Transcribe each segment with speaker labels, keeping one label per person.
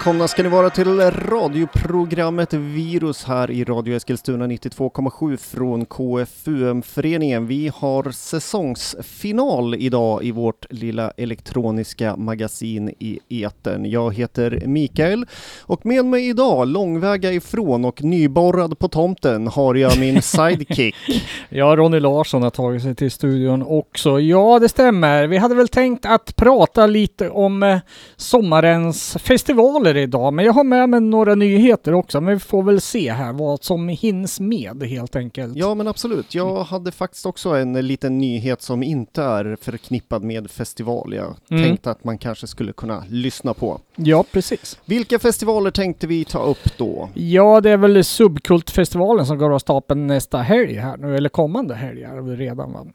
Speaker 1: Välkomna ska ni vara till radioprogrammet Virus här i Radio Eskilstuna 92,7 från KFUM-föreningen. Vi har säsongsfinal idag i vårt lilla elektroniska magasin i eten. Jag heter Mikael och med mig idag, långväga ifrån och nyborrad på tomten, har jag min sidekick.
Speaker 2: Ja, Ronny Larsson har tagit sig till studion också. Ja, det stämmer. Vi hade väl tänkt att prata lite om eh, sommarens festivaler idag, men jag har med mig några nyheter också. Men vi får väl se här vad som hinns med helt enkelt.
Speaker 1: Ja, men absolut. Jag hade faktiskt också en liten nyhet som inte är förknippad med festival. Jag
Speaker 2: Mm.
Speaker 1: tänkte att man kanske skulle kunna lyssna på.
Speaker 2: Ja, precis.
Speaker 1: Vilka festivaler tänkte vi ta upp då?
Speaker 2: Ja, det är väl Subkultfestivalen som går av stapeln nästa helg här nu, eller kommande helg är det väl redan va?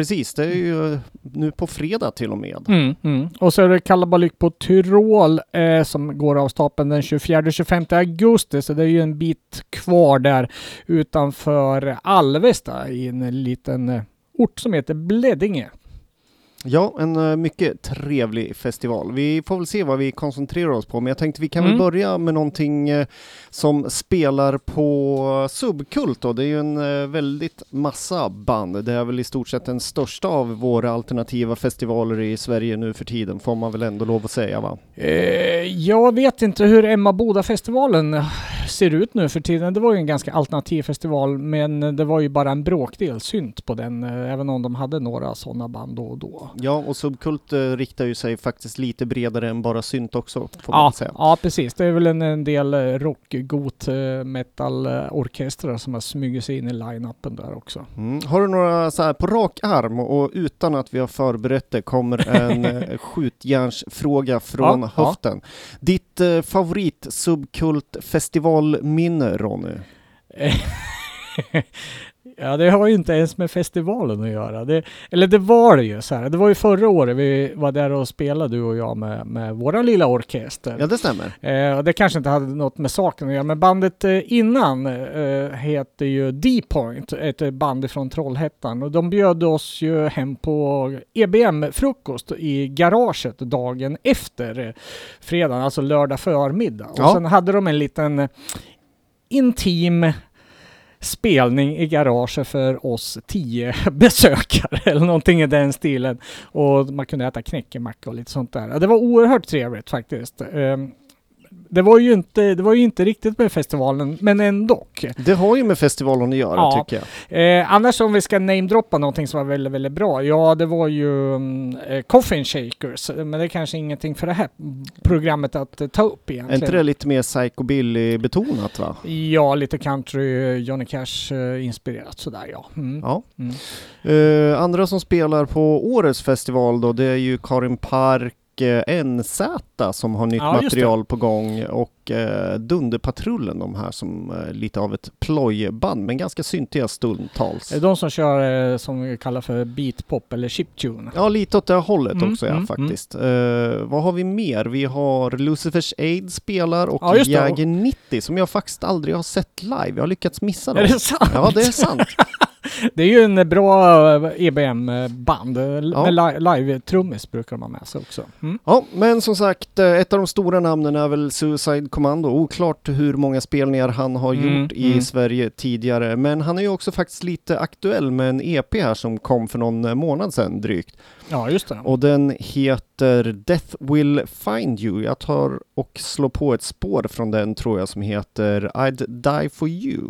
Speaker 1: Precis, det är ju nu på fredag till och med.
Speaker 2: Mm, mm. Och så är det kalabalik på Tyrol eh, som går av stapeln den 24-25 augusti, så det är ju en bit kvar där utanför Alvesta i en liten eh, ort som heter Bledinge.
Speaker 1: Ja, en eh, mycket trevlig festival. Vi får väl se vad vi koncentrerar oss på, men jag tänkte vi kan
Speaker 2: Mm.
Speaker 1: väl börja med någonting eh, som spelar på Subkult då. Det är ju en eh, väldigt massa band. Det är väl i stort sett den största av våra alternativa festivaler i Sverige nu för tiden, får man väl ändå lov att säga va?
Speaker 2: Eh, jag vet inte hur Emma Boda-festivalen ser ut nu för tiden. Det var ju en ganska alternativ festival, men det var ju bara en bråkdel synt på den, eh, även om de hade några sådana band då och då.
Speaker 1: Ja, och Subkult eh, riktar ju sig faktiskt lite bredare än bara synt också, får man
Speaker 2: Ja,
Speaker 1: väl säga.
Speaker 2: ja, precis. Det är väl en, en del eh, rock, got, metal orkestrar som har smugit sig in i line-upen där också.
Speaker 1: Mm. Har du några så här på rak arm och utan att vi har förberett det kommer en skjutjärnsfråga från
Speaker 2: Ja, ja.
Speaker 1: höften. Ditt eh, favorit Ronny?
Speaker 2: Ja, det har ju inte ens med festivalen att göra. Det, eller det var det ju så här. Det var ju förra året vi var där och spelade du och jag med, med våran lilla orkester.
Speaker 1: Ja det stämmer.
Speaker 2: Eh, och det kanske inte hade något med saken att göra, men bandet eh, innan eh, heter ju D-Point, ett band från Trollhättan. Och de bjöd oss ju hem på EBM-frukost i garaget dagen efter eh, fredagen, alltså lördag förmiddag. Och
Speaker 1: Ja.
Speaker 2: sen hade de en liten intim spelning i garaget för oss tio besökare eller någonting i den stilen. Och man kunde äta knäckemacka och lite sånt där. Det var oerhört trevligt faktiskt. Ehm, det var ju inte, det var ju inte riktigt med festivalen, men ändå.
Speaker 1: Det har ju med festivalen att göra
Speaker 2: Ja.
Speaker 1: tycker jag.
Speaker 2: Eh, annars om vi ska namedroppa någonting som var väldigt, väldigt bra. Ja, det var ju eh, Coffin Shakers, men det är kanske ingenting för det här programmet att eh, ta upp
Speaker 1: Är
Speaker 2: egentligen.
Speaker 1: inte det lite mer psychobilly-betonat va?
Speaker 2: Ja, lite country, eh, Johnny Cash eh, inspirerat sådär ja. Mm.
Speaker 1: Ja.
Speaker 2: Mm.
Speaker 1: Eh, andra som spelar på årets festival då, det är ju Karin Park NZ som har nytt
Speaker 2: Ja,
Speaker 1: material på gång och eh, Dunderpatrullen, de här som eh, lite av ett plojband men ganska syntiga stundtals.
Speaker 2: De som kör eh, som vi kallar för beatpop eller chiptune.
Speaker 1: Ja, lite åt det hållet
Speaker 2: Mm,
Speaker 1: också ja,
Speaker 2: mm,
Speaker 1: faktiskt. Eh, vad har vi mer? Vi har Lucifers Aid spelar och
Speaker 2: Ja.
Speaker 1: Jäger 90 som jag faktiskt aldrig har sett live. Jag har lyckats missa dem.
Speaker 2: Är det sant?
Speaker 1: Ja, det är sant.
Speaker 2: Det är ju en bra eh, EBM-band.
Speaker 1: Ja.
Speaker 2: Med li- live-trummis brukar de ha med sig också. Mm.
Speaker 1: Ja, men som sagt, eh, ett av de stora namnen är väl Suicide Commando. Oklart hur många spelningar han har
Speaker 2: Mm,
Speaker 1: gjort i
Speaker 2: mm.
Speaker 1: Sverige tidigare, men han är ju också faktiskt lite aktuell med en EP här som kom för någon eh, månad sedan drygt.
Speaker 2: Ja, just det.
Speaker 1: Och den heter Death Will Find You. Jag tar och slår på ett spår från den tror jag som heter I'd Die For You.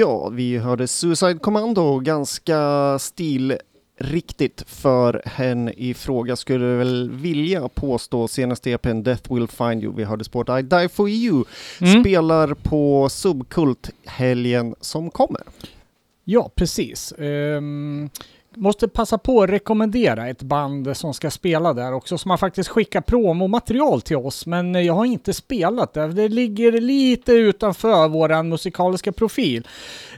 Speaker 1: Ja, vi hörde Suicide Commando, ganska stilriktigt för hen i fråga skulle väl vilja påstå senaste EPn Death Will Find You. Vi hörde Sport I Die For You,
Speaker 2: Mm.
Speaker 1: spelar på Subkult helgen som kommer.
Speaker 2: Ja, precis. Ehm, måste passa på att rekommendera ett band som ska spela där också, som har faktiskt skickat promomaterial till oss, men jag har inte spelat det. Det ligger lite utanför vår musikaliska profil.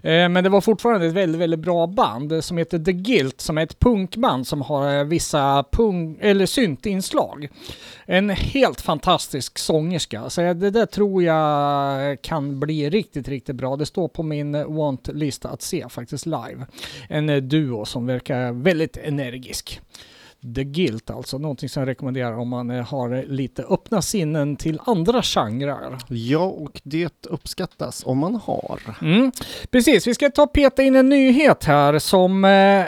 Speaker 2: Eh, men det var fortfarande ett väldigt, väldigt bra band som heter The Guilt, som är ett punkband som har eh, vissa punk eller syntinslag. En helt fantastisk sångerska, så det där tror jag kan bli riktigt, riktigt bra. Det står på min want-lista att se faktiskt live. En eh, duo som verkar väldigt energisk. The Guilt alltså, någonting som jag rekommenderar om man eh, har lite öppna sinnen till andra genrer.
Speaker 1: Ja, och det uppskattas om man har.
Speaker 2: Mm. Precis, vi ska ta och peta in en nyhet här som eh,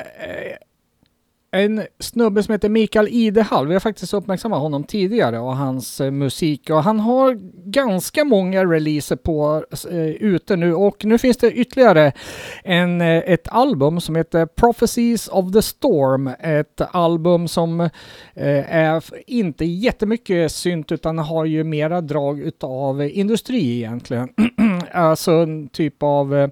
Speaker 2: en snubbe som heter Mikael Idehall. Vi har faktiskt uppmärksammat honom tidigare och hans eh, musik och han har ganska många releaser på eh, ute nu och nu finns det ytterligare en, eh, ett album som heter Prophecies of the Storm. Ett album som eh, är inte jättemycket synt utan har ju mera drag utav industri egentligen. alltså en typ av eh,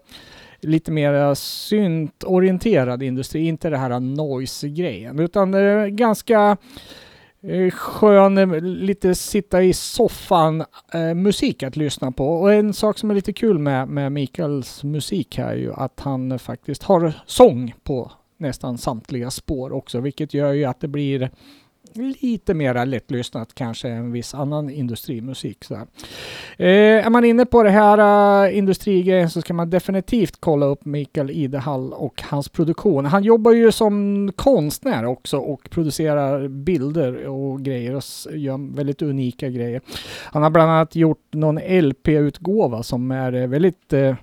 Speaker 2: lite mer eh, syntorienterad industri, inte det här noise-grejen, utan eh, ganska skön, eh, lite sitta i soffan eh, musik att lyssna på. Och en sak som är lite kul med, med Mikaels musik här är ju att han faktiskt har sång på nästan samtliga spår också, vilket gör ju att det blir lite mer lättlyssnat kanske än viss annan industrimusik. Så här. Eh, är man inne på det här uh, industrigrejen så ska man definitivt kolla upp Mikael Idehall och hans produktion. Han jobbar ju som konstnär också och producerar bilder och grejer och gör väldigt unika grejer. Han har bland annat gjort någon LP-utgåva som är eh, väldigt eh,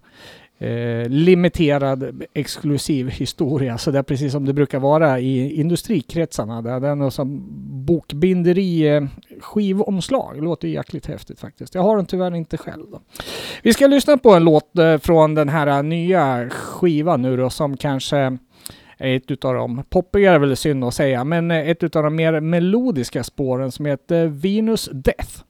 Speaker 2: eh, limiterad exklusiv historia. Så det är precis som det brukar vara i industrikretsarna. Där det är något som bokbinderi eh, skivomslag. Det låter jäkligt häftigt faktiskt. Jag har den tyvärr inte själv. Då. Vi ska lyssna på en låt eh, från den här eh, nya skivan nu då som kanske är ett utav de, poppigare är väl synd att säga, men eh, ett utav de mer melodiska spåren som heter Venus Death.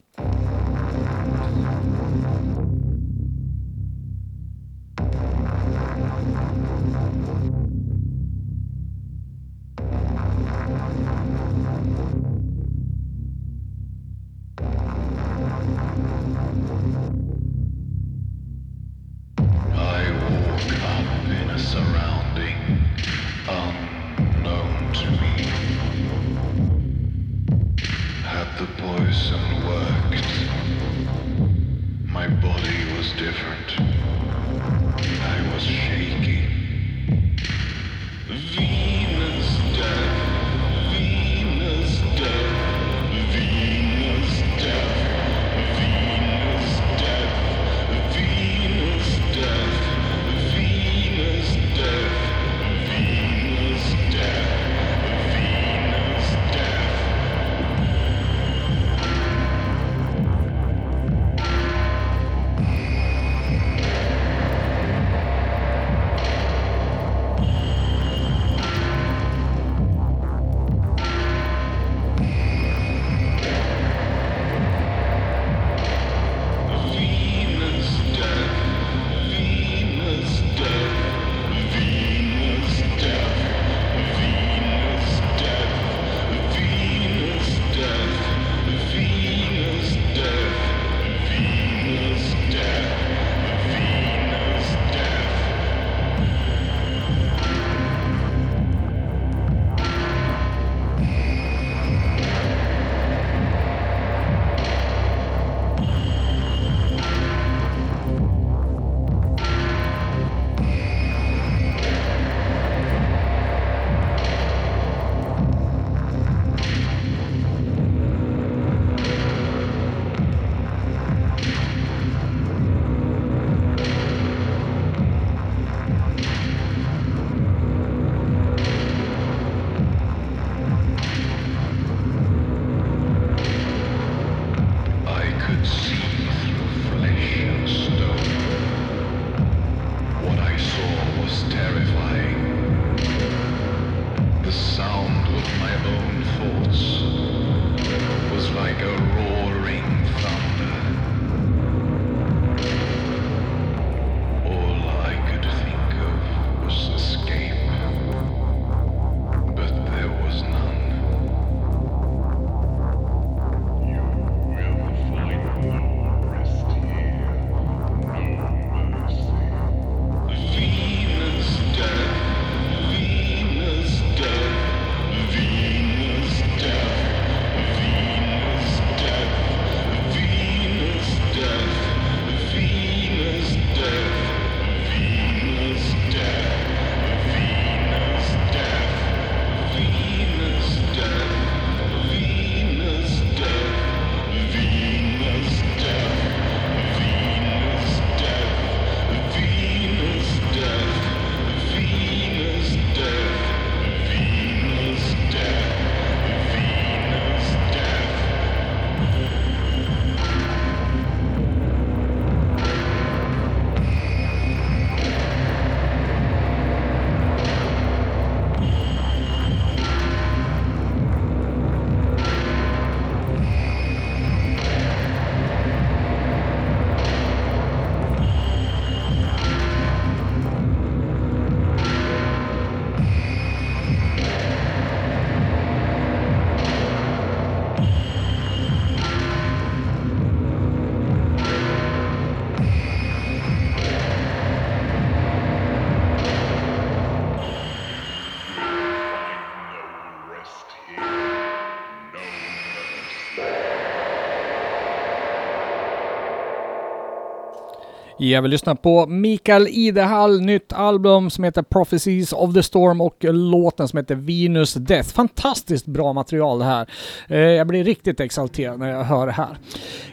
Speaker 2: Ja, vi lyssnar på Mikael Idehall, nytt album som heter Prophecies of the Storm och låten som heter Venus Death. Fantastiskt bra material det här. Eh, jag blir riktigt exalterad när jag hör det här.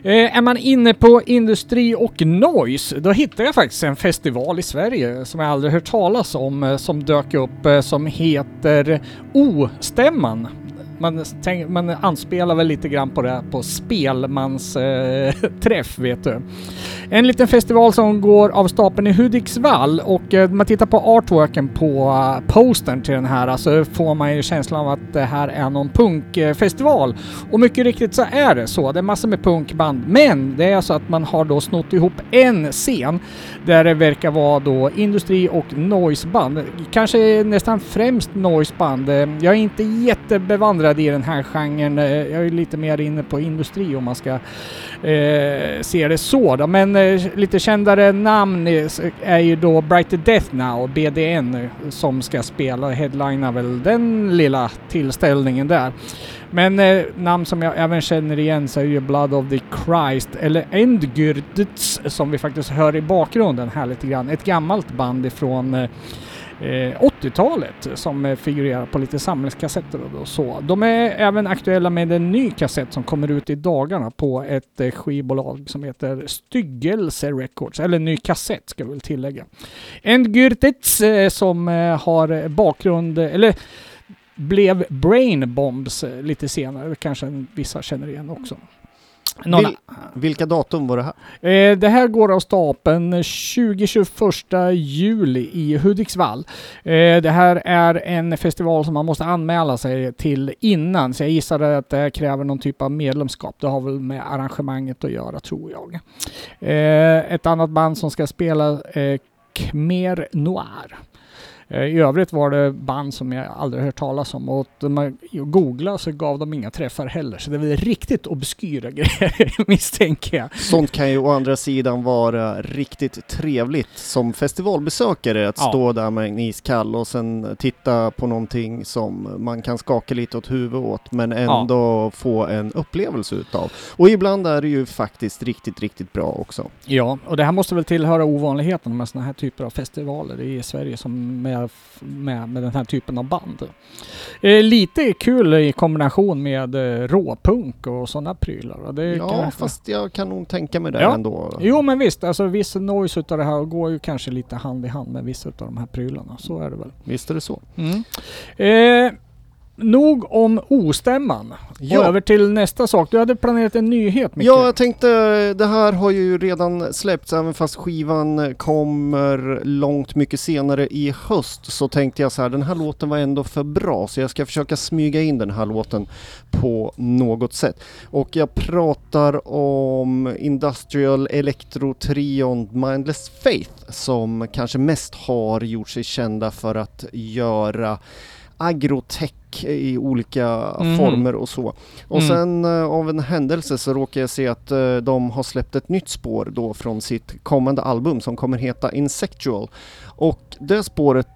Speaker 2: Eh, är man inne på industri och noise, då hittar jag faktiskt en festival i Sverige som jag aldrig hört talas om, eh, som dök upp som heter O-stämman man, tänk, man anspelar väl lite grann på det på spelmans eh, träff, vet du. En liten festival som går av stapeln i Hudiksvall och eh, man tittar på artworken på uh, postern till den här så får man ju känslan av att det här är någon punkfestival. Och mycket riktigt så är det så. Det är massor med punkband. Men det är så att man har då snott ihop en scen där det verkar vara då industri och noiseband. Kanske nästan främst noiseband. Jag är inte jättebevandrad i den här genren. Eh, jag är lite mer inne på industri om man ska eh, se det så då. Men eh, lite kändare namn är, ju då Bright to Death Now, BDN, som ska spela och headlina väl den lilla tillställningen där. Men eh, namn som jag även känner igen så är ju Blood of the Christ, eller Endgürdets som vi faktiskt hör i bakgrunden här lite grann. Ett gammalt band ifrån eh, Eh, 80-talet som eh, figurerar på lite samlingskassetter och så. De är även aktuella med en ny kassett som kommer ut i dagarna på ett eh, skivbolag som heter Styggelse Records, eller ny kassett ska vi väl tillägga. Endgürtets eh, som eh, har bakgrund, eller blev Brain Bombs lite senare, kanske vissa känner igen också.
Speaker 1: Någon... Vil vilka datum var det här?
Speaker 2: Eh, det här går av stapeln 20-21 juli i Hudiksvall. Eh, det här är en festival som man måste anmäla sig till innan, så jag gissar att det kräver någon typ av medlemskap. Det har väl med arrangemanget att göra, tror jag. Eh, ett annat band som ska spela Khmer Noir. Eh, I övrigt var det band som jag aldrig hört talas om och man googlade så gav de inga träffar heller. Så det är väl riktigt obskyra grejer misstänker jag.
Speaker 1: Sånt kan ju å andra sidan vara riktigt trevligt som festivalbesökare att ja. stå där med en iskall och sen titta på någonting som man kan skaka lite åt huvudet åt men ändå ja. få en upplevelse utav. Och ibland är det ju faktiskt riktigt, riktigt bra också.
Speaker 2: Ja, och det här måste väl tillhöra ovanligheten med sådana här typer av festivaler i Sverige som med med, med den här typen av band. Eh, lite kul i kombination med eh, råpunk och sådana prylar. Det
Speaker 1: ja, kan, fast jag kan nog tänka mig det ja. ändå.
Speaker 2: Jo, men visst, alltså viss noise utav det här går ju kanske lite hand i hand med vissa utav de här prylarna. Så är det väl.
Speaker 1: Visst är det så.
Speaker 2: Mm. Eh, nog om ostämman. Ja. Över till nästa sak. Du hade planerat en nyhet Micke.
Speaker 1: Ja, jag tänkte, det här har ju redan släppts även fast skivan kommer långt mycket senare i höst så tänkte jag så här, den här låten var ändå för bra så jag ska försöka smyga in den här låten på något sätt. Och jag pratar om Industrial Electro-trion Mindless Faith som kanske mest har gjort sig kända för att göra agrotech i olika mm. former och så. Och mm. sen uh, av en händelse så råkar jag se att uh, de har släppt ett nytt spår då från sitt kommande album som kommer heta Insectual. Och det spåret,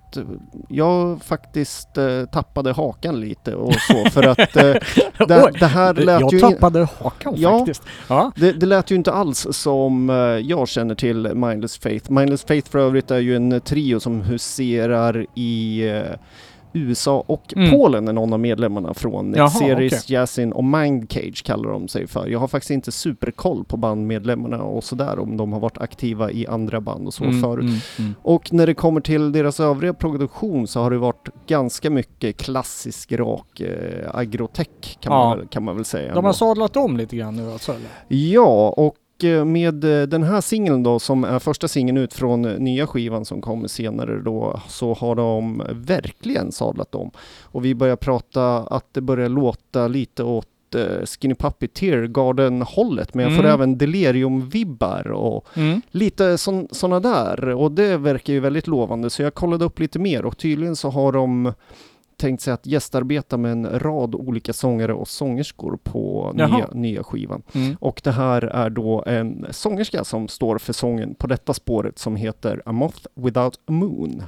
Speaker 1: jag faktiskt uh, tappade hakan lite och så för att det, det, här lät
Speaker 2: jag
Speaker 1: ju...
Speaker 2: Jag tappade hakan
Speaker 1: ja,
Speaker 2: faktiskt.
Speaker 1: Ja, det, det lät ju inte alls som jag känner till Mindless Faith. Mindless Faith för övrigt är ju en trio som huserar i USA och mm. Polen är någon av medlemmarna från Jaha, Series, okay. Yasin och Mindcage kallar de sig för. Jag har faktiskt inte superkoll på bandmedlemmarna och sådär om de har varit aktiva i andra band och så mm, förut. Mm, mm, och när det kommer till deras övriga produktion så har det varit ganska mycket klassisk rak eh, agrotech kan, ja. man, kan man väl säga.
Speaker 2: De har sadlat om lite grann nu alltså? Eller?
Speaker 1: Ja, och med eh, den här singeln då som är första singeln ut från nya skivan som kommer senare då så har de verkligen sadlat om. Och vi börjar prata att det börjar låta lite åt eh, Skinny Puppy Teargarden-hållet men jag får mm. även Delirium-vibbar och mm. lite sådana där och det verkar ju väldigt lovande så jag kollade upp lite mer och tydligen så har de tänkt sig att gästarbeta med en rad olika sångare och sångerskor på nya, nya, skivan. Mm. Och det här är då en sångerska som står för sången på detta spåret som heter A Moth Without a Moon.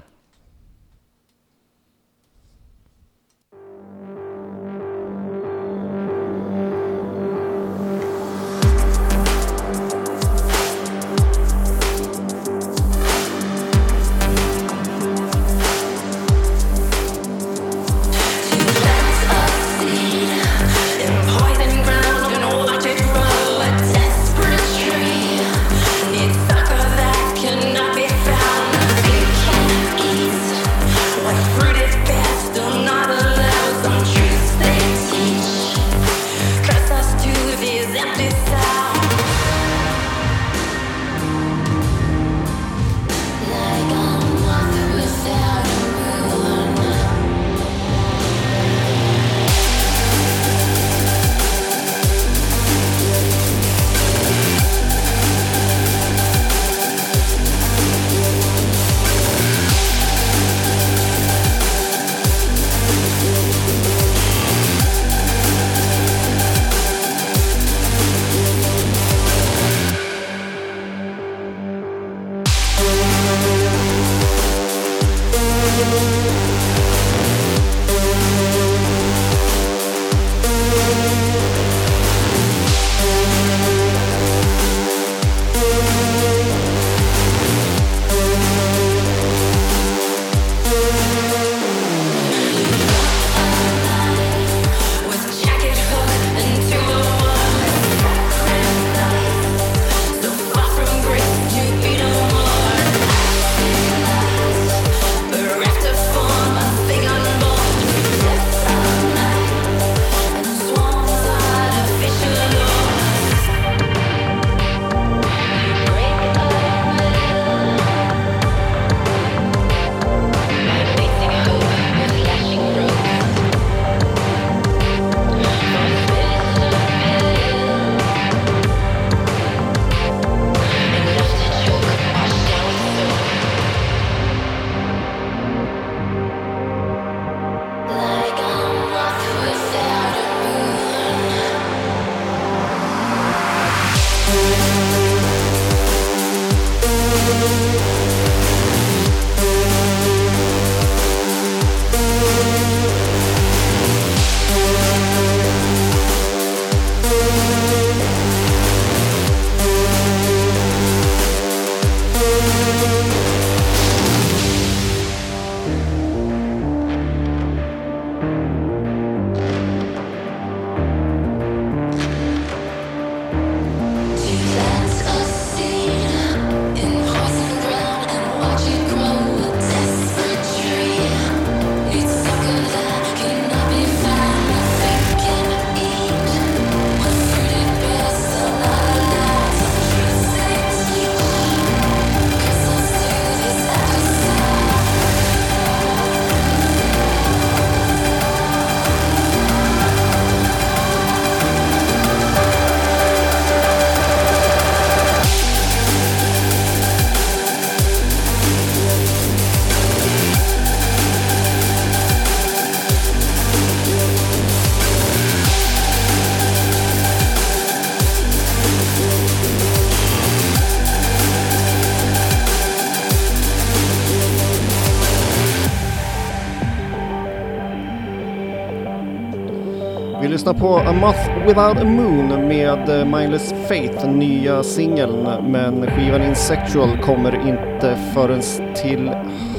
Speaker 1: Lyssnar på A Moth Without a Moon med eh, Mindless Faith, nya singeln. Men skivan Insectual kommer inte förrän till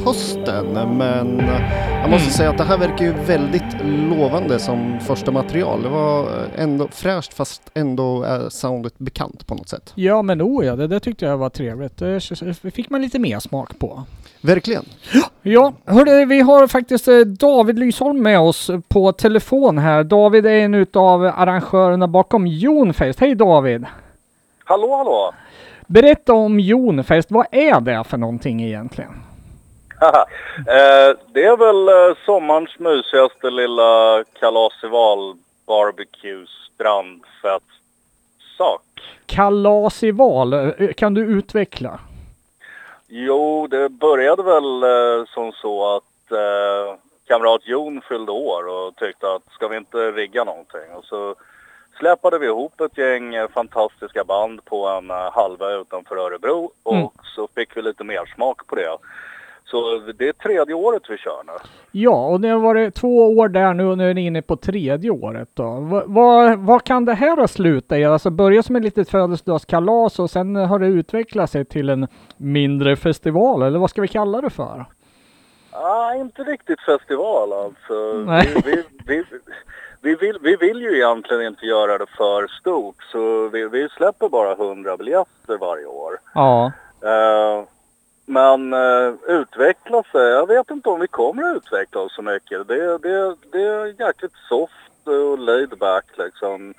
Speaker 1: hösten. Men jag måste
Speaker 2: Mm.
Speaker 1: säga att det här verkar ju väldigt lovande som första material. Det var ändå fräscht fast ändå är soundet bekant på något sätt.
Speaker 2: Ja men oh ja, det där tyckte jag var trevligt. Det fick man lite mer smak på.
Speaker 1: Verkligen.
Speaker 2: Ja, hörde, vi har faktiskt eh, David Lysholm med oss på telefon här. David är en utav arrangörerna bakom Jonfest. Hej David!
Speaker 3: Hallå, hallå!
Speaker 2: Berätta om Jonfest. Vad är det för någonting egentligen?
Speaker 3: Eh, det är väl eh, sommarens mysigaste lilla kalasival barbecue strandfest sak.
Speaker 2: Kalasival, eh, kan du utveckla?
Speaker 3: Jo, det började väl eh, som så att eh, kamrat Jon fyllde år och tyckte att ska vi inte rigga någonting? Och så släpade vi ihop ett gäng fantastiska band på en halva utanför Örebro och
Speaker 2: Mm.
Speaker 3: så fick vi lite mer smak på det. Så det är tredje året vi kör nu.
Speaker 2: Ja, och det har varit två år där nu och nu är ni inne på tredje året då. Va- Vad vad kan det här ha slutat i? Alltså börja som ett litet födelsedagskalas och sen har det utvecklat sig till en mindre festival, eller vad ska vi kalla det för?
Speaker 3: Ah, inte riktigt festival alltså.
Speaker 2: Nej.
Speaker 3: Vi, vi, vi, vi, vill, vi vill ju egentligen inte göra det för stort så vi, vi släpper bara 100 biljetter varje år.
Speaker 2: Ja.
Speaker 3: Eh, men uh, utveckla sig, jag vet inte om vi kommer att utveckla oss så mycket. Det, det, det är jäkligt soft och laid back liksom.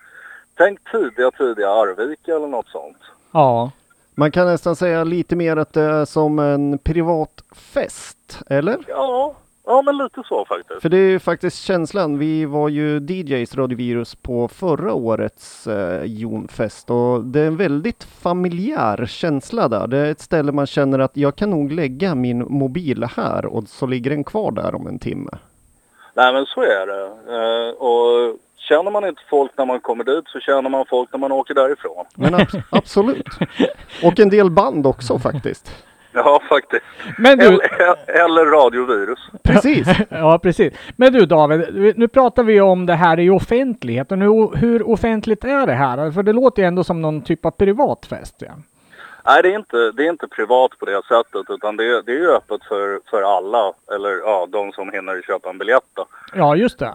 Speaker 3: Tänk tidiga, tidiga Arvika eller något sånt.
Speaker 2: Ja.
Speaker 1: Man kan nästan säga lite mer att det är som en privat fest, eller?
Speaker 3: Ja, ja men lite så faktiskt.
Speaker 1: För det är ju faktiskt känslan. Vi var ju DJs Radiovirus på förra årets eh, Jonfest och det är en väldigt familjär känsla där. Det är ett ställe man känner att jag kan nog lägga min mobil här och så ligger den kvar där om en timme.
Speaker 3: Nej men så är det. Eh, och känner man inte folk när man kommer dit så känner man folk när man åker därifrån.
Speaker 1: Men ab- absolut. Och en del band också faktiskt.
Speaker 3: Ja faktiskt.
Speaker 2: Men du,
Speaker 3: Eller, eller radiovirus.
Speaker 1: Precis.
Speaker 2: ja precis. Men du David, nu pratar vi om det här i offentligheten. Hur, hur offentligt är det här? För det låter ju ändå som någon typ av privatfest. Ja.
Speaker 3: Nej det är inte, det är inte privat på det sättet utan det, är- det är ju öppet för, för alla. Eller ja, de som hinner köpa en biljett då.
Speaker 2: Ja, just det.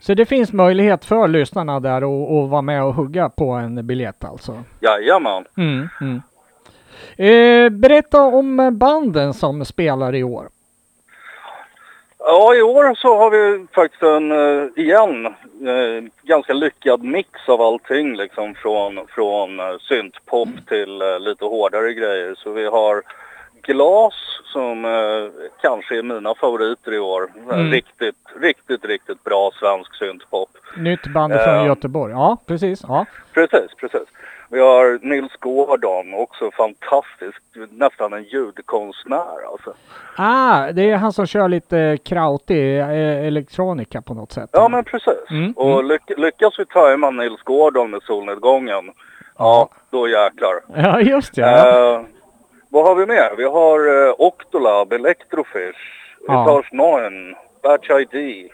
Speaker 2: Så det finns möjlighet för lyssnarna där att att vara med och hugga på en biljett alltså?
Speaker 3: Jajamän.
Speaker 2: Mm, mm. Eh, berätta om banden som spelar i år.
Speaker 3: Ja, i år så har vi faktiskt en, eh, igen, eh, ganska lyckad mix av allting liksom från, från eh, syntpop till lite hårdare grejer. Så vi har Glas som kanske är mina favoriter i år.
Speaker 2: Mm.
Speaker 3: Riktigt, riktigt, riktigt bra svensk syntpop.
Speaker 2: Nytt band från
Speaker 3: Ja.
Speaker 2: Göteborg. Ja, precis. Ja.
Speaker 3: Precis, precis. Vi har Nils Gordon, också fantastisk, nästan en ljudkonstnär alltså.
Speaker 2: Ah, det är han som kör lite krautig eh, elektronika på något sätt.
Speaker 3: Ja men precis.
Speaker 2: Mm,
Speaker 3: Och lyck lyckas vi tajma Nils Gordon med solnedgången, ja då jäklar.
Speaker 2: Ja, just det. Ja.
Speaker 3: Eh, vad har vi mer? Vi har uh, Octolab, Electrofish,
Speaker 2: Ja.
Speaker 3: Etage 9, Batch ID,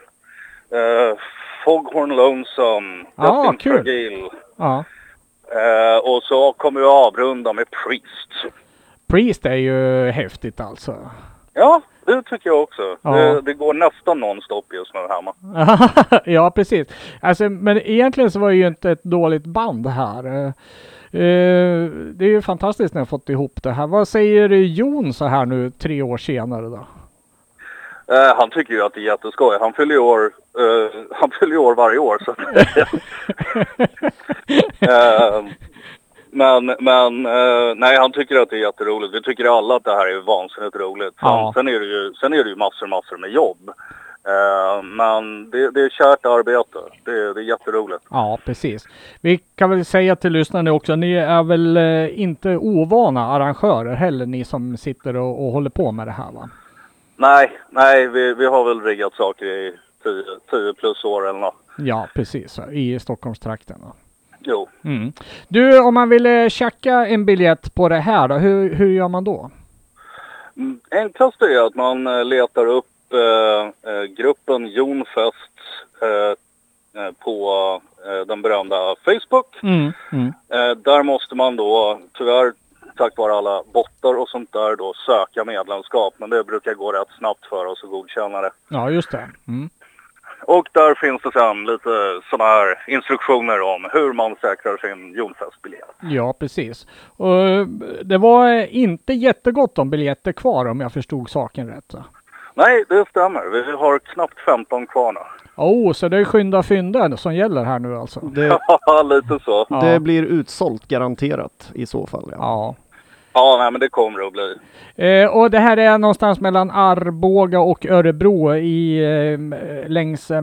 Speaker 3: uh, Foghorn Lonesome,
Speaker 2: Ja,
Speaker 3: Destin
Speaker 2: kul.
Speaker 3: Fragile.
Speaker 2: ja.
Speaker 3: Eh, och så kommer vi avrunda med Priest.
Speaker 2: Priest är ju häftigt alltså.
Speaker 3: Ja, det tycker jag också.
Speaker 2: Ja.
Speaker 3: Det, det går nästan nonstop just nu hemma.
Speaker 2: ja, precis. Alltså, men egentligen så var det ju inte ett dåligt band här. Eh, det är ju fantastiskt när jag fått ihop det här. Vad säger Jon så här nu tre år senare då?
Speaker 3: Eh, han tycker ju att det är jätteskoj. Han fyller ju år, eh, han fyller år varje år. Så. Eh, men men eh, nej, han tycker att det är jätteroligt. Vi tycker alla att det här är vansinnigt roligt.
Speaker 2: Ja.
Speaker 3: sen, är, det ju, sen är det ju massor massor med jobb. Eh, men det, det är kärt arbete. Det, det är jätteroligt.
Speaker 2: Ja, precis. Vi kan väl säga till lyssnarna också, ni är väl inte ovana arrangörer heller, ni som sitter och, och håller på med det här va?
Speaker 3: Nej, nej, vi, vi har väl riggat saker i 10 plus år eller något.
Speaker 2: Ja, precis. I Stockholmstrakten.
Speaker 3: Jo.
Speaker 2: Mm. Du, om man ville tjacka en biljett på det här då, hur, hur gör man då?
Speaker 3: Mm, Enklast är att man eh, letar upp eh, eh, gruppen Jonfest eh, eh, på eh, den berömda Facebook.
Speaker 2: Mm, mm.
Speaker 3: Där måste man då tyvärr tack vare alla bottar och sånt där då söka medlemskap. Men det brukar gå rätt snabbt för oss att godkänna det.
Speaker 2: Ja, just det. Mm.
Speaker 3: Och där finns det sen lite sådana här instruktioner om hur man säkrar sin jordfästbiljett.
Speaker 2: Ja, precis. Och eh, det var inte jättegott om biljetter kvar om jag förstod saken rätt.
Speaker 3: Nej, det stämmer. Vi har knappt 15 kvar nu.
Speaker 2: Oh, så det är skynda fynda som gäller här nu alltså?
Speaker 1: Det,
Speaker 3: Ja, lite så.
Speaker 2: Ja.
Speaker 1: det blir utsålt garanterat i så fall. Ja.
Speaker 2: Ja.
Speaker 3: Ja, nej men det kommer det att bli.
Speaker 2: Eh, och det här är någonstans mellan Arboga och Örebro i, eh, längs eh,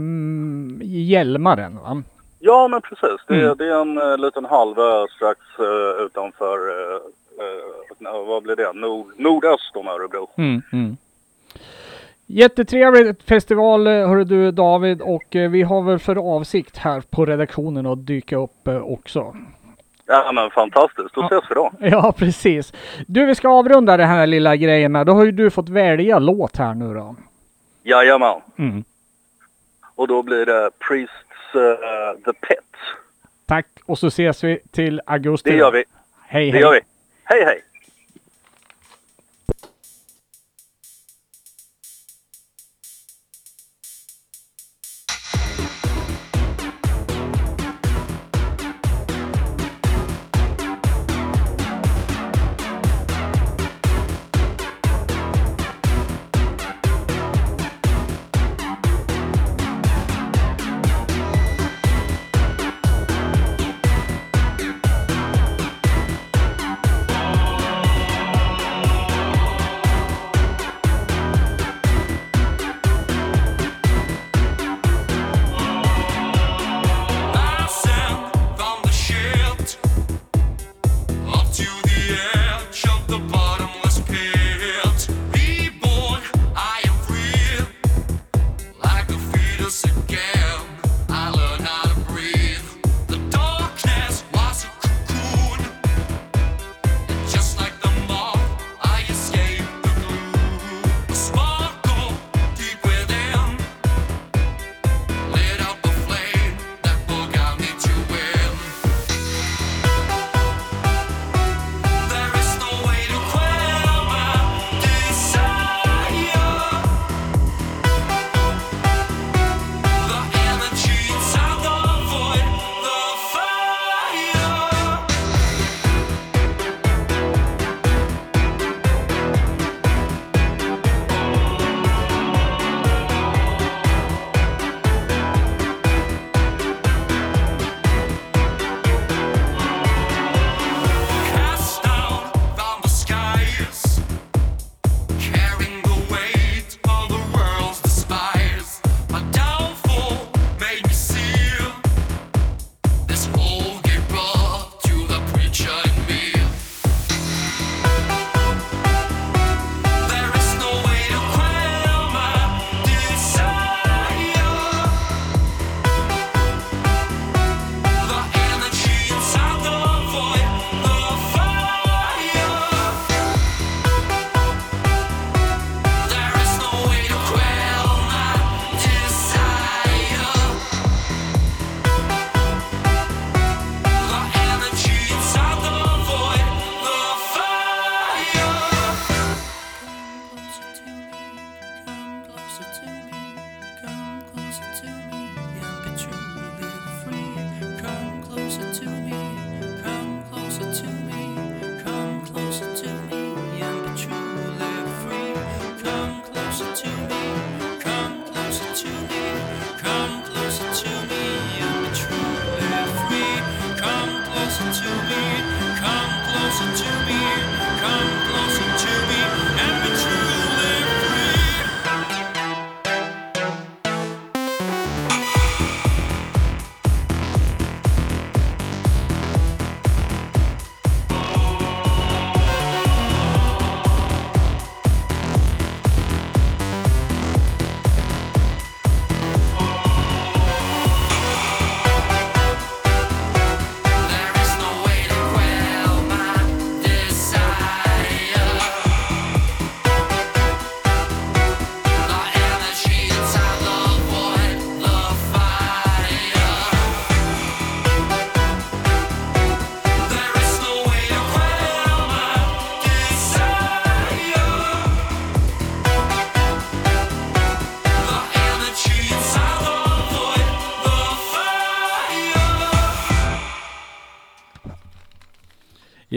Speaker 2: Hjälmaren va?
Speaker 3: Ja, men precis. Det,
Speaker 2: Mm.
Speaker 3: det är en eh, liten halvö strax eh, utanför, eh, vad blir det, Nord, nordöst om Örebro.
Speaker 2: Mm, mm. Jättetrevligt festival hörru du David och vi har väl för avsikt här på redaktionen att dyka upp också.
Speaker 3: Ja, men fantastiskt. Då ses vi då.
Speaker 2: Ja precis. Du vi ska avrunda den här lilla grejen med. Då har ju du fått välja låt här nu då.
Speaker 3: Jajamän.
Speaker 2: Mm.
Speaker 3: Och då blir det Priests eh, The Pit.
Speaker 2: Tack och så ses vi till augusti.
Speaker 3: Det gör vi.
Speaker 2: Hej
Speaker 3: Det
Speaker 2: hej.
Speaker 3: gör vi. Hej, hej!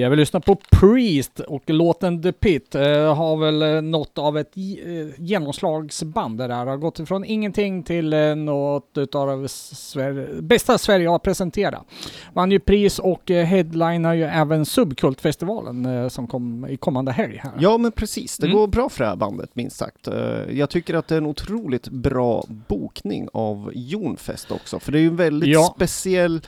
Speaker 2: Jag vill lyssna på Priest och låten The Pit eh, har väl eh, något av ett eh, genomslagsband det där. Har gått ifrån ingenting till eh, något utav Sver- bästa Sverige har presenterat. Vann ju pris och eh, headlinar ju även Subkultfestivalen eh, som kom i kommande helg här.
Speaker 1: Ja men precis, det
Speaker 2: Mm.
Speaker 1: går bra för det här bandet minst sagt. Eh, Jag tycker att det är en otroligt bra bokning av Jonfest också, för det är ju en väldigt
Speaker 2: Ja.
Speaker 1: speciell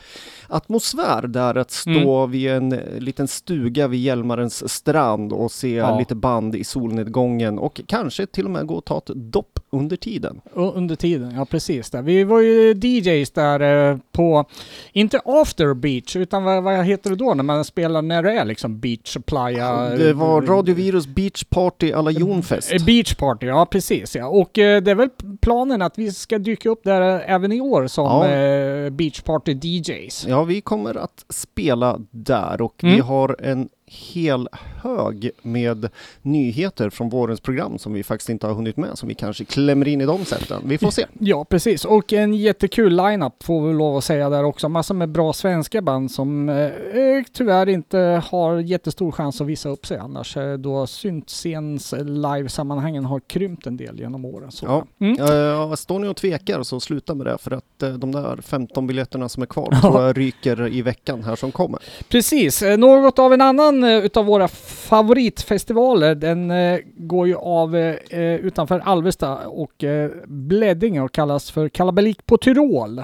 Speaker 1: atmosfär där att stå
Speaker 2: Mm.
Speaker 1: vid en eh, liten stuga vid Hjälmarens strand och se
Speaker 2: Ja.
Speaker 1: lite band i solnedgången och kanske till och med gå och ta ett dopp under tiden.
Speaker 2: Under tiden, ja precis. Där. Vi var ju DJs där eh, på, inte after beach, utan vad, vad heter det då när man spelar när det är liksom beach, playa?
Speaker 1: Det var Radio Virus Beach Party alla Jonfest.
Speaker 2: Eh, Beach party, ja precis ja. Och eh, det är väl planen att vi ska dyka upp där eh, även i år som
Speaker 1: Ja.
Speaker 2: eh, beach party DJs.
Speaker 1: Ja, vi kommer att spela där och vi
Speaker 2: Mm.
Speaker 1: har en hel hög med nyheter från vårens program som vi faktiskt inte har hunnit med, som vi kanske klämmer in i de sätten. Vi får se.
Speaker 2: Ja, precis. Och en jättekul line-up får vi lov att säga där också. Massor med bra svenska band som eh, eh, tyvärr inte har jättestor chans att visa upp sig annars eh, då syntscens live-sammanhangen har krympt en del genom åren. Så.
Speaker 1: Ja.
Speaker 2: Mm.
Speaker 1: Uh, står ni och tvekar så sluta med det för att eh, de där 15 biljetterna som är kvar tror jag ryker i veckan här som kommer.
Speaker 2: Precis. Något av en annan eh, utav våra favoritfestivaler, den eh, går ju av eh, utanför Alvesta och Bläddinge och kallas för Kalabalik på Tyrol.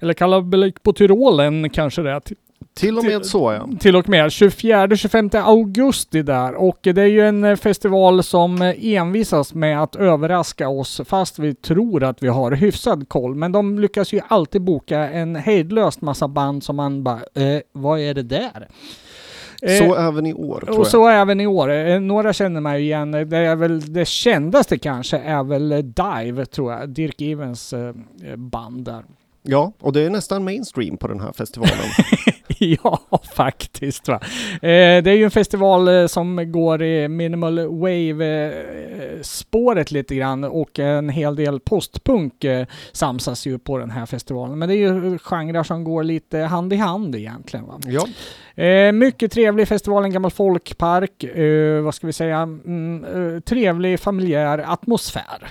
Speaker 2: Eller Kalabalik på Tyrolen kanske det är.
Speaker 1: Till och med så ja.
Speaker 2: till och med 24-25 augusti där och det är ju en festival som envisas med att överraska oss fast vi tror att vi har hyfsad koll. Men de lyckas ju alltid boka en hejdlöst massa band som man bara, eh, vad är det där? Eh,
Speaker 1: Så även i år tror
Speaker 2: och
Speaker 1: jag.
Speaker 2: så även i år. Eh, Några känner man ju igen. Det är väl det kändaste kanske är väl eh, Dive tror jag. Dirk Evens eh, band där.
Speaker 1: Ja, och det är nästan mainstream på den här festivalen.
Speaker 2: ja, faktiskt. Va? Eh, det är ju en festival eh, som går i minimal wave-spåret lite grann och en hel del postpunk eh, samsas ju på den här festivalen. Men det är ju genrer som går lite hand i hand egentligen. Va?
Speaker 1: ja.
Speaker 2: Eh, mycket trevlig festival, en gammal folkpark. Eh, vad ska vi säga? Mm, eh, trevlig familjär atmosfär.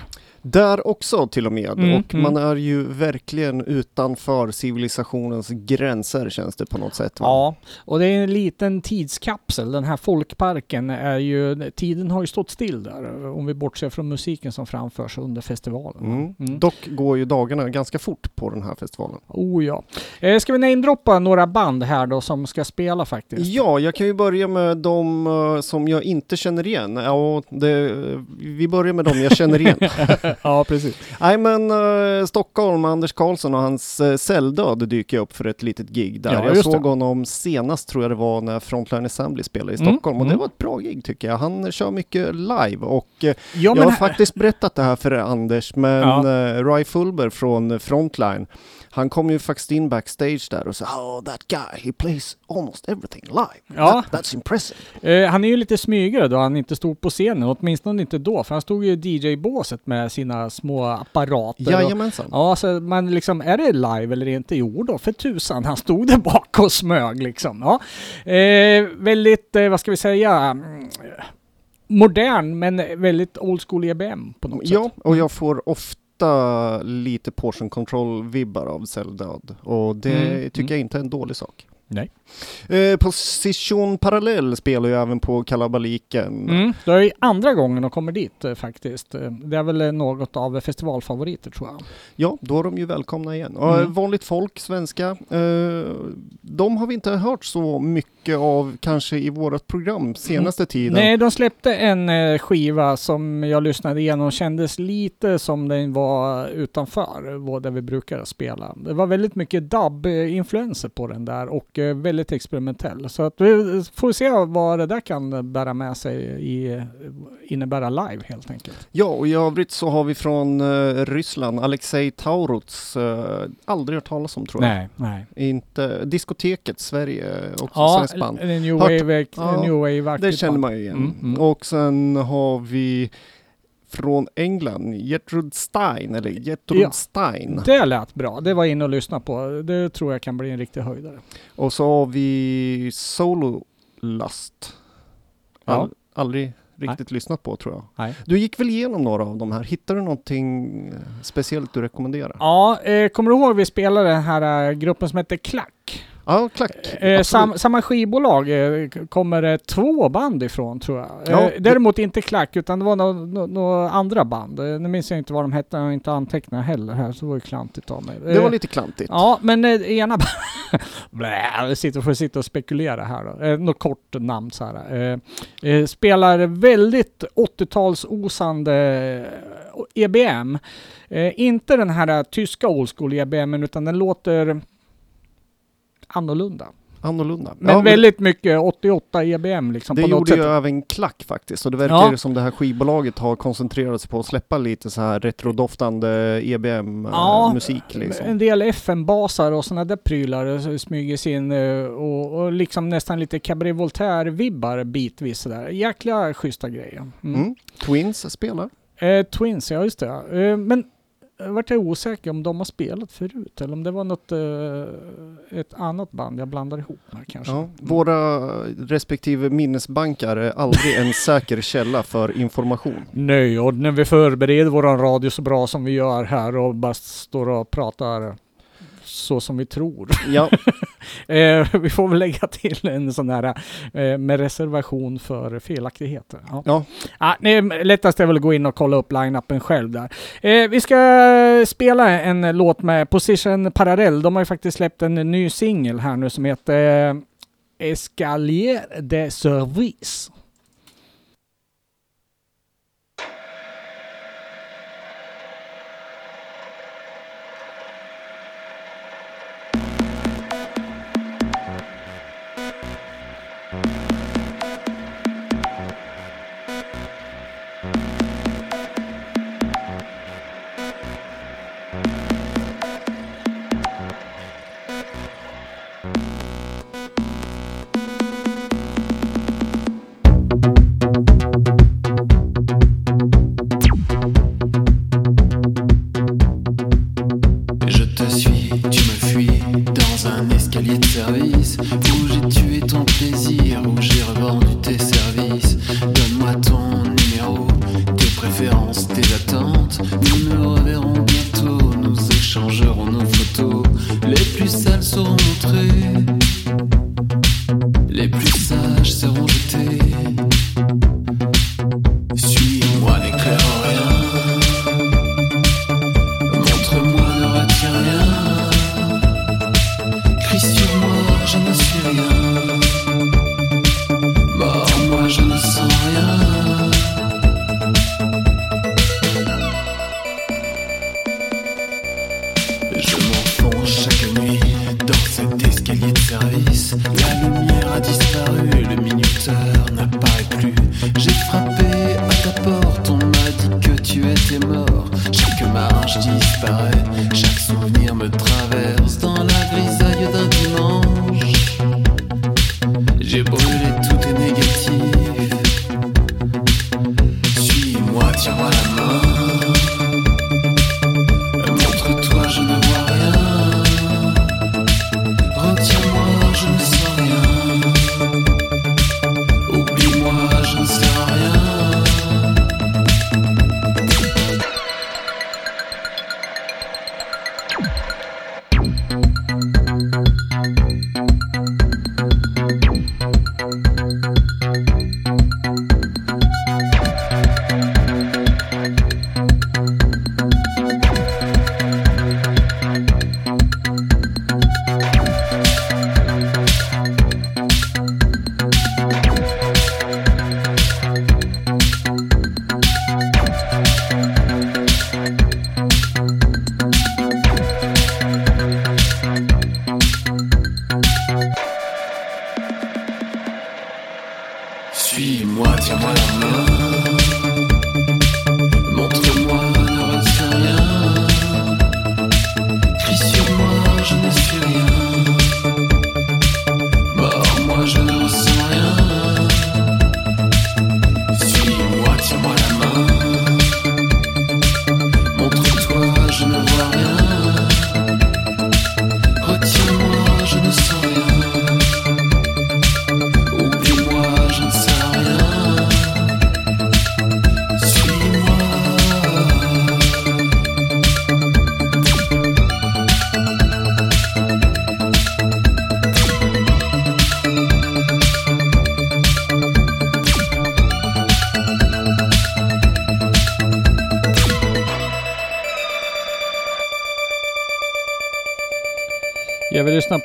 Speaker 1: Där också till och med.
Speaker 2: Mm,
Speaker 1: och
Speaker 2: mm.
Speaker 1: man är ju verkligen utanför civilisationens gränser känns det på något sätt. Va?
Speaker 2: Ja, och det är en liten tidskapsel. Den här folkparken är ju, tiden har ju stått still där. Om vi bortser från musiken som framförs under festivalen.
Speaker 1: Mm.
Speaker 2: Mm.
Speaker 1: Dock går ju dagarna ganska fort på den här festivalen.
Speaker 2: Oh ja. Eh, ska vi namedroppa några band här då som ska spela faktiskt?
Speaker 1: Ja, jag kan ju börja med de eh, som jag inte känner igen. Ja, det, vi börjar med de jag känner igen.
Speaker 2: ja, precis.
Speaker 1: Nej men eh, Stockholm, Anders Karlsson och hans uh, Celldöd dyker upp för ett litet gig där.
Speaker 2: Ja,
Speaker 1: jag såg
Speaker 2: det.
Speaker 1: honom senast tror jag det var när Frontline Assembly spelade i
Speaker 2: Mm,
Speaker 1: Stockholm och det
Speaker 2: mm.
Speaker 1: var ett bra gig tycker jag. Han kör mycket live och eh,
Speaker 2: Ja,
Speaker 1: jag har
Speaker 2: här-
Speaker 1: faktiskt berättat det här för Anders men
Speaker 2: Ja.
Speaker 1: eh, Ry Fulber från Frontline han kom ju faktiskt in backstage där och sa Oh that guy, he plays almost everything live.
Speaker 2: Ja.
Speaker 1: That, that's impressive.
Speaker 2: Eh, han är ju lite smygare då han inte stod på scenen, åtminstone inte då, för han stod ju i DJ-båset med sina små apparater. och,
Speaker 1: Jajamensan.
Speaker 2: ja, alltså, men liksom, är det live eller inte? Jo då, för tusan, han stod där bak och smög liksom. Ja. Eh, väldigt, eh, vad ska vi säga, mm, modern men väldigt old school EBM på något
Speaker 1: Ja,
Speaker 2: sätt.
Speaker 1: och jag får ofta lite portion control-vibbar av Celldöd och det
Speaker 2: Mm,
Speaker 1: tycker
Speaker 2: mm.
Speaker 1: jag inte är en dålig sak.
Speaker 2: Nej.
Speaker 1: Eh, Position Parallell spelar ju även på Kalabaliken.
Speaker 2: Mm, det är ju andra gången de kommer dit eh, faktiskt. Eh, Det är väl eh, något av festivalfavoriter tror jag.
Speaker 1: Ja, då är de ju välkomna igen. Och,
Speaker 2: Mm.
Speaker 1: eh, Vanligt folk, svenska, eh, de har vi inte hört så mycket av kanske i vårt program senaste tiden.
Speaker 2: Nej, de släppte en eh, skiva som jag lyssnade igenom och kändes lite som den var utanför där vi brukar spela. Det var väldigt mycket dubb-influenser på den där och eh, väldigt experimentell. Så att vi får se vad det där kan bära med sig i innebära live helt enkelt.
Speaker 1: Ja, och i övrigt så har vi från eh, Ryssland, Alexej Tauruts, eh, aldrig hört talas om tror jag.
Speaker 2: Nej, nej.
Speaker 1: Inte, Diskoteket Sverige, också
Speaker 2: Ja,
Speaker 1: svenskt band.
Speaker 2: en new
Speaker 1: Hört-
Speaker 2: wave,
Speaker 1: Ja,
Speaker 2: new wave
Speaker 1: Det känner man ju igen.
Speaker 2: Mm, mm.
Speaker 1: Och sen har vi från England, Gertrude Stein, eller Gertrude
Speaker 2: Ja.
Speaker 1: Stein.
Speaker 2: Det lät bra. Det var in och lyssna på. Det tror jag kan bli en riktig höjdare.
Speaker 1: Och så har vi Solo Last.
Speaker 2: Ja.
Speaker 1: All, aldrig riktigt lyssnat på tror jag.
Speaker 2: Nej.
Speaker 1: Du gick väl igenom några av de här. Hittar du någonting eh, speciellt du rekommenderar?
Speaker 2: Ja, eh, kommer du ihåg vi spelade den här eh, gruppen som hette Klack?
Speaker 1: Ja, klack.
Speaker 2: Eh, sam, samma skivbolag eh, kommer det två band ifrån tror jag.
Speaker 1: Ja,
Speaker 2: eh,
Speaker 1: det-
Speaker 2: däremot inte Klack utan det var några nå, nå andra band. Eh, nu minns jag inte vad de hette, jag har inte antecknat heller här så det var ju klantigt av mig.
Speaker 1: Det var
Speaker 2: Eh,
Speaker 1: lite klantigt.
Speaker 2: Ja, men eh, ena jag sitter, får sitta och spekulera här då. Eh, något kort namn så här. Eh, eh, spelar väldigt 80-talsosande eh, EBM. Eh, inte den här eh, tyska old school EBM utan den låter annorlunda.
Speaker 1: Annorlunda.
Speaker 2: Men
Speaker 1: ja,
Speaker 2: väldigt mycket 88 EBM liksom
Speaker 1: det
Speaker 2: på
Speaker 1: gjorde
Speaker 2: sätt.
Speaker 1: ju även Klack faktiskt. Och det verkar
Speaker 2: Ja.
Speaker 1: ju som det här skivbolaget har koncentrerat sig på att släppa lite så här retrodoftande
Speaker 2: Ja,
Speaker 1: EBM-musik liksom.
Speaker 2: En del FM-basar och sådana där prylar eh, smyger sig in eh, och, och liksom nästan lite Cabaret Voltaire-vibbar bitvis sådär. Jäkla schyssta grejer. Mm.
Speaker 1: Mm. Twins spelar.
Speaker 2: Eh, Twins, ja just det. ja. Eh, men vart jag osäker om de har spelat förut eller om det var något, eh, ett annat band jag blandar ihop med kanske.
Speaker 1: Ja. Våra respektive minnesbankar är aldrig en säker källa för information.
Speaker 2: Nej, och när vi förbereder våran radio så bra som vi gör här och bara står och pratar så som vi tror.
Speaker 1: Ja,
Speaker 2: Eh, vi får väl lägga till en sån här eh, med reservation för felaktigheter. Ja.
Speaker 1: ja.
Speaker 2: Ah, nej, lättast är väl att gå in och kolla upp line-upen själv där. Eh, vi ska spela en låt med Position Parallell. De har ju faktiskt släppt en ny singel här nu som heter eh, Escalier de Service.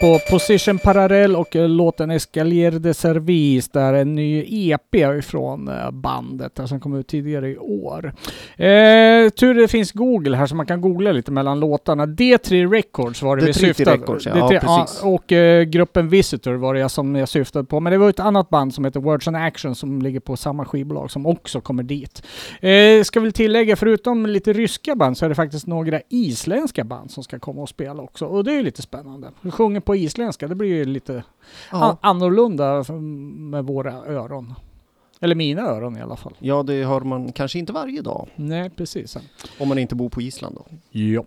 Speaker 2: På Position Parallel och eh, låten Escalier de Service. där en ny EP från eh, bandet som kom ut tidigare i år. Eh, tur det finns Google här så man kan googla lite mellan låtarna. D3 Records var det vi
Speaker 1: D3
Speaker 2: syftade
Speaker 1: Records, ja.
Speaker 2: D3,
Speaker 1: Ja.
Speaker 2: Och eh, gruppen Visitor var det jag som jag syftade på. Men det var ett annat band som heter Words and Action som ligger på samma skivbolag som också kommer dit. Eh, ska väl tillägga, förutom lite ryska band så är det faktiskt några isländska band som ska komma och spela också. Och det är ju lite spännande. Vi sjunger på isländska, det blir ju lite
Speaker 1: Ja.
Speaker 2: an- annorlunda med våra öron. Eller mina öron i alla fall.
Speaker 1: ja, det har man kanske inte varje dag.
Speaker 2: Nej, precis.
Speaker 1: Om man inte bor på Island då.
Speaker 2: Ja.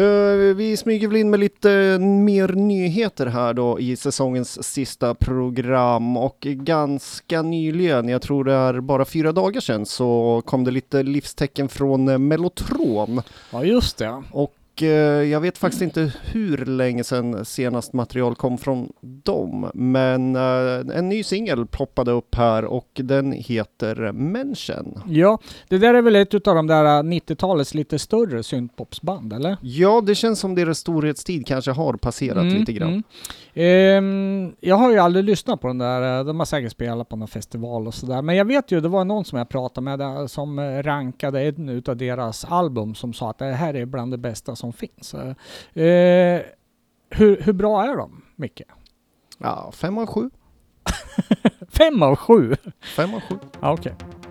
Speaker 1: Eh, vi smyger väl in med lite mer nyheter här då i säsongens sista program och ganska nyligen, jag tror det är bara fyra dagar sedan, så kom det lite livstecken från Mellotron.
Speaker 2: Ja, just det.
Speaker 1: Och jag vet faktiskt inte hur länge sedan senast material kom från dem, men eh, en ny singel ploppade upp här och den heter Menschen.
Speaker 2: Ja, det där är väl ett utav de där äh, 90-talets lite större syntpopsband, eller?
Speaker 1: Ja, det känns som deras storhetstid kanske har passerat
Speaker 2: Mm,
Speaker 1: lite grann.
Speaker 2: mm. Ehm, jag har ju aldrig lyssnat på den där, eh, de har säkert spelat på någon festival och sådär. Men jag vet ju, det var någon som jag pratade med där, som eh, rankade en utav deras album som sa att det här är bland det bästa som finns. Eh, hur, hur bra är de, Micke?
Speaker 1: Ja, fem av sju.
Speaker 2: Fem av sju?
Speaker 1: Fem av sju.
Speaker 2: Ja, okej.
Speaker 4: Menschen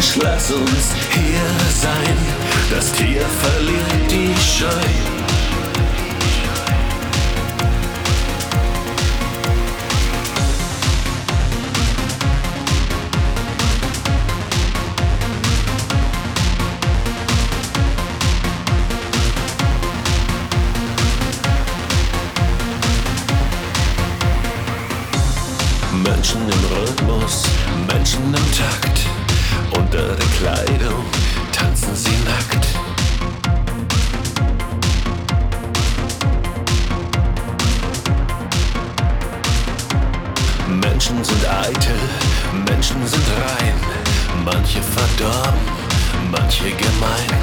Speaker 4: Mensch, lass uns hier sein, das Tier verliert die Scheu. Menschen im Rhythmus, Menschen im Takt. Unter der Kleidung tanzen sie nackt. Menschen sind eitel, Menschen sind rein. Manche verdorben, manche gemein.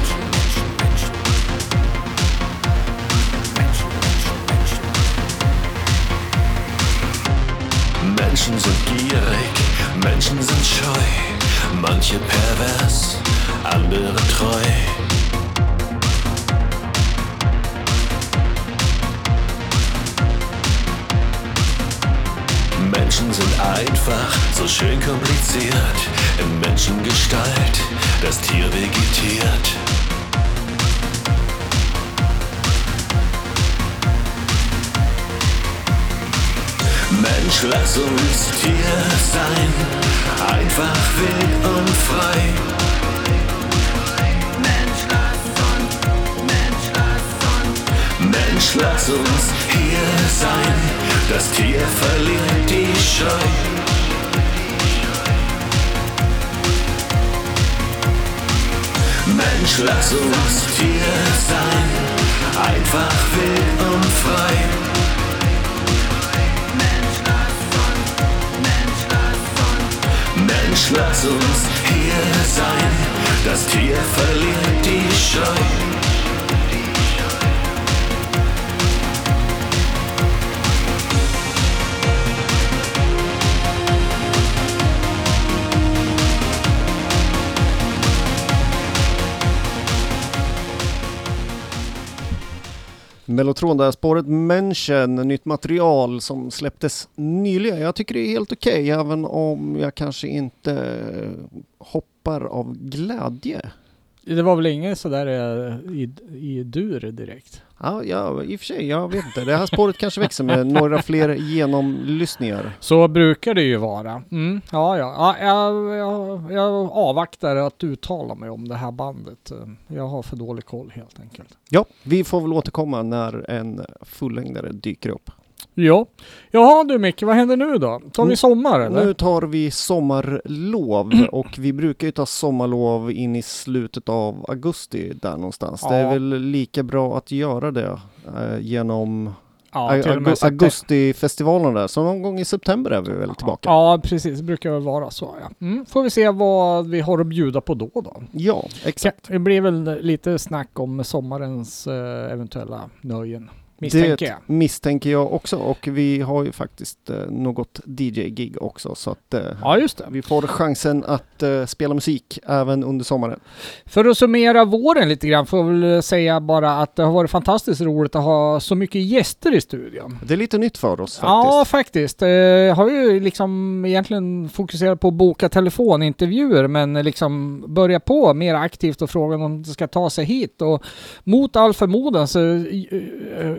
Speaker 4: Menschen sind gierig, Menschen sind scheu, manche pervers, andere treu. Menschen sind einfach so schön kompliziert, in Menschengestalt das Tier vegetiert. Mensch, lass uns Tier sein, einfach wild und frei. Mensch, lass uns, hier sein, das Tier verliert die Scheu. Mensch, lass uns Tier sein, einfach wild und frei. Lass uns hier sein, das Tier verliert die Scheu.
Speaker 1: Mellotron där, spåret Menschen, nytt material som släpptes nyligen. Jag tycker det är helt okej, även om jag kanske inte hoppar av glädje.
Speaker 2: Det var väl inget sådär eh, i, i dur direkt?
Speaker 1: Ja, ja, i och för sig, jag vet inte. Det här spåret kanske växer med några fler genomlyssningar.
Speaker 2: Så brukar det ju vara. Mm, ja, ja. ja jag, jag, jag avvaktar att uttala mig om det här bandet. Jag har för dålig koll helt enkelt.
Speaker 1: Ja, vi får väl återkomma när en fullängdare dyker upp.
Speaker 2: Ja. Jaha du Micke, vad händer nu då? Tar vi sommar eller?
Speaker 1: Nu tar vi sommarlov och vi brukar ju ta sommarlov in i slutet av augusti där någonstans. Det är
Speaker 2: Ja.
Speaker 1: väl lika bra att göra det eh, genom
Speaker 2: ja, september.
Speaker 1: augustifestivalen där. Så någon gång i september är vi väl tillbaka.
Speaker 2: Ja, precis. Det brukar väl vara så ja. Mm, får vi se vad vi har att bjuda på då då.
Speaker 1: Ja, exakt.
Speaker 2: Det blir väl lite snack om sommarens eh, eventuella nöjen. Misstänker
Speaker 1: det
Speaker 2: jag.
Speaker 1: misstänker jag också och vi har ju faktiskt eh, något DJ-gig också så att eh,
Speaker 2: Ja, just det.
Speaker 1: vi får chansen att eh, spela musik även under sommaren.
Speaker 2: För att summera våren lite grann får jag väl säga bara att det har varit fantastiskt roligt att ha så mycket gäster i studion.
Speaker 1: Det är lite nytt för oss faktiskt.
Speaker 2: Ja, faktiskt. Eh, har ju liksom egentligen fokuserat på att boka telefonintervjuer men liksom börja på mer aktivt och fråga om det ska ta sig hit. Och mot all förmodan så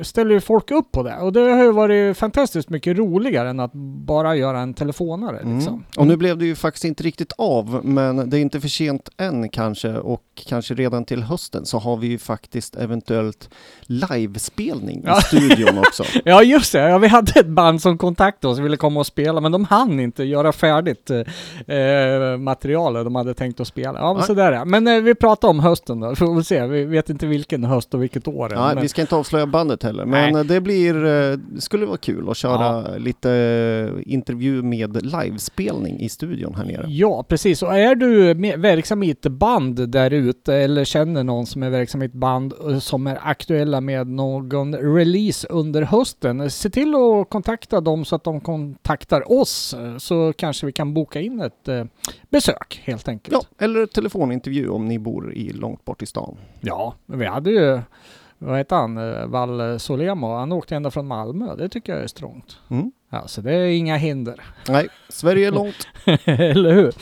Speaker 2: ställer ju folk upp på det. Och det har ju varit fantastiskt mycket roligare än att bara göra en telefonare. Liksom.
Speaker 1: Mm. Och nu blev det ju faktiskt inte riktigt av, men det är inte för sent än kanske och kanske redan till hösten så har vi ju faktiskt eventuellt livespelning
Speaker 2: Ja.
Speaker 1: i studion också.
Speaker 2: Ja just det, ja, vi hade ett band som kontaktade oss och ville komma och spela men de hann inte göra färdigt eh, materialet de hade tänkt att spela. Ja men
Speaker 1: Nej.
Speaker 2: sådär ja. Men eh, vi pratar om hösten då, får vi se. Vi vet inte vilken höst och vilket år
Speaker 1: Ja,
Speaker 2: men,
Speaker 1: vi ska inte avslöja bandet heller, men
Speaker 2: Nej.
Speaker 1: det blir, eh, skulle vara kul att köra lite eh, intervju med livespelning i studion här nere.
Speaker 2: Ja, precis. Och är du verksam i ett band där ute eller känner någon som är verksam i ett band eh, som är aktuella med någon release under hösten, eh, se till att kontakta dem så att de kontaktar oss eh, så kanske vi kan boka in ett eh, besök helt enkelt.
Speaker 1: Ja, eller telefonintervju om ni bor i långt bort i stan.
Speaker 2: Ja, vi hade ju, vad heter han, Eh, Val Solemo, han åkte ända från Malmö. Det tycker jag är strångt.
Speaker 1: Mm.
Speaker 2: Ja, så det är inga hinder.
Speaker 1: Nej, Sverige är långt.
Speaker 2: Eller hur?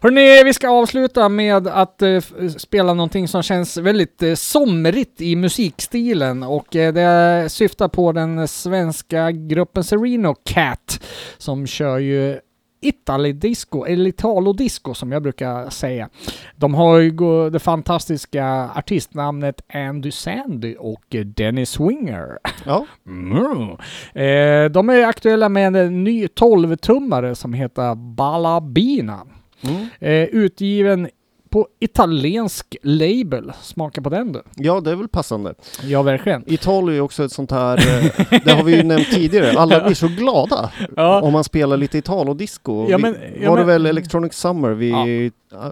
Speaker 2: Hörrni, vi ska avsluta med att eh, spela någonting som känns väldigt eh, somrigt i musikstilen och eh, det syftar på den svenska gruppen Sereno Cat som kör ju Italo-disco, eller Italo-disco som jag brukar säga. De har ju det fantastiska artistnamnet Andy Sandy och Dennis Swinger.
Speaker 1: Ja,
Speaker 2: Mm. Eh, de är aktuella med en ny 12-tummare som heter Balabina.
Speaker 1: mm.
Speaker 2: Eh, utgiven på italiensk label. Smaka på den du.
Speaker 1: ja det är väl passande.
Speaker 2: Ja, verkligen.
Speaker 1: Italien är ju också ett sånt här, eh, det har vi ju nämnt tidigare, alla blir så glada
Speaker 2: Ja.
Speaker 1: om man spelar lite Italo-disco.
Speaker 2: Ja, men- ja,
Speaker 1: var det
Speaker 2: men-
Speaker 1: väl Electronic Summer vi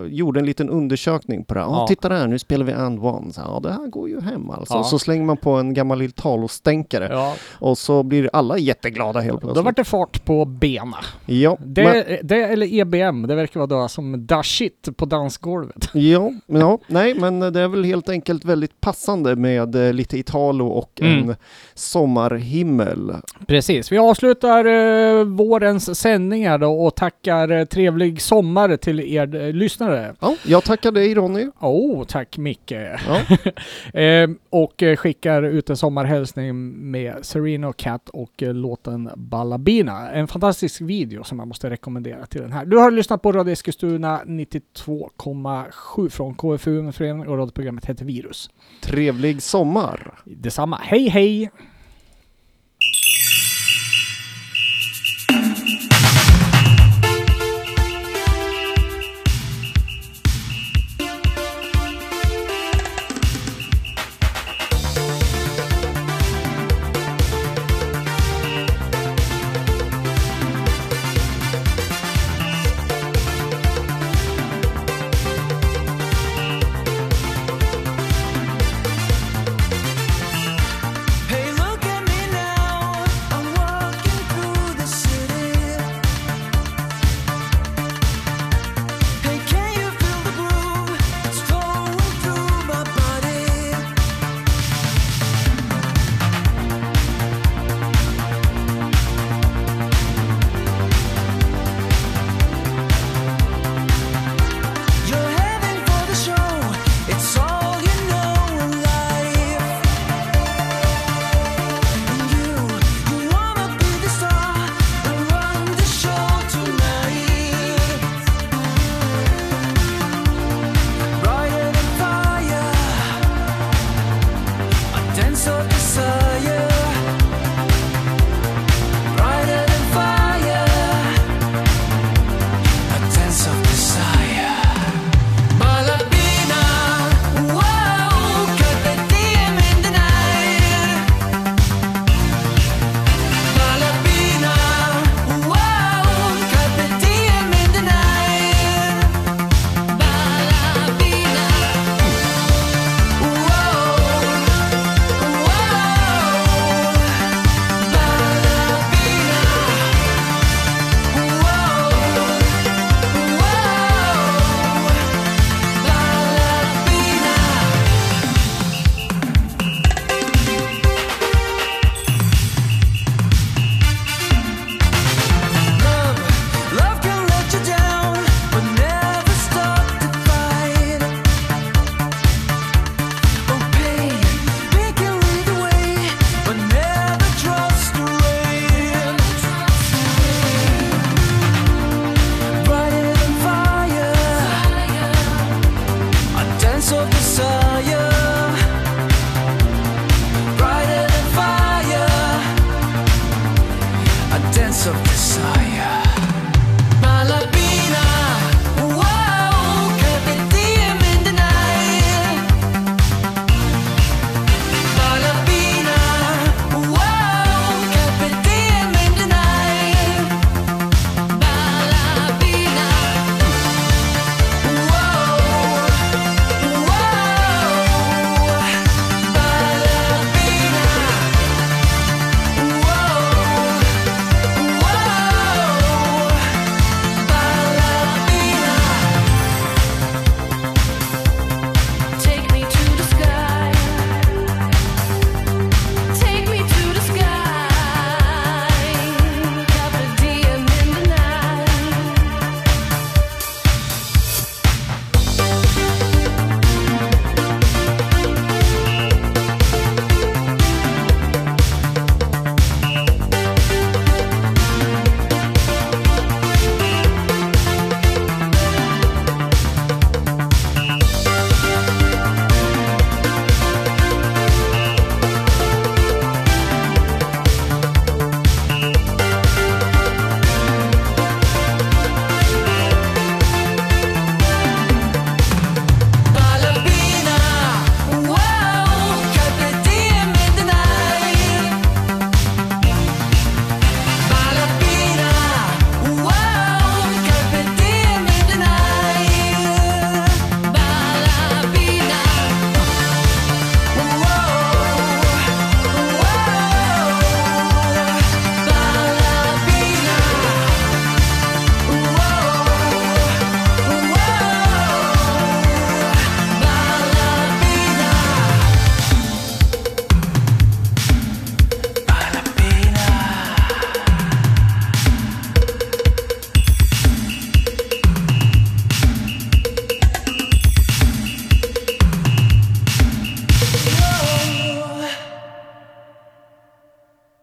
Speaker 1: gjorde en liten undersökning på det. Ja, titta där, nu spelar vi And One. Så, ja, det här går ju hem alltså.
Speaker 2: Ja.
Speaker 1: Så slänger man på en gammal Italo-stänkare
Speaker 2: Ja,
Speaker 1: och så blir alla jätteglada helt
Speaker 2: då
Speaker 1: plötsligt.
Speaker 2: vart det fart på bena.
Speaker 1: Ja,
Speaker 2: Det,
Speaker 1: men,
Speaker 2: det eller EBM, det verkar vara då som da shit på dansgolvet.
Speaker 1: ja, ja, nej, men det är väl helt enkelt väldigt passande med eh, lite Italo och
Speaker 2: Mm.
Speaker 1: en sommarhimmel.
Speaker 2: Precis, vi avslutar eh, vårens sändningar då och tackar eh, trevlig sommar till er eh, lyssnare.
Speaker 1: Ja, jag tackar dig Ronny.
Speaker 2: Oh, tack Micke.
Speaker 1: Ja.
Speaker 2: eh, och eh, skickar ut en sommarhälsning med Sereno Cat och eh, låten Ballabina. En fantastisk video som man måste rekommendera till den här. Du har lyssnat på Radio Eskilstuna 92,7 från KFUM förening och radioprogrammet heter Virus.
Speaker 1: Trevlig sommar!
Speaker 2: Detsamma. Hej hej!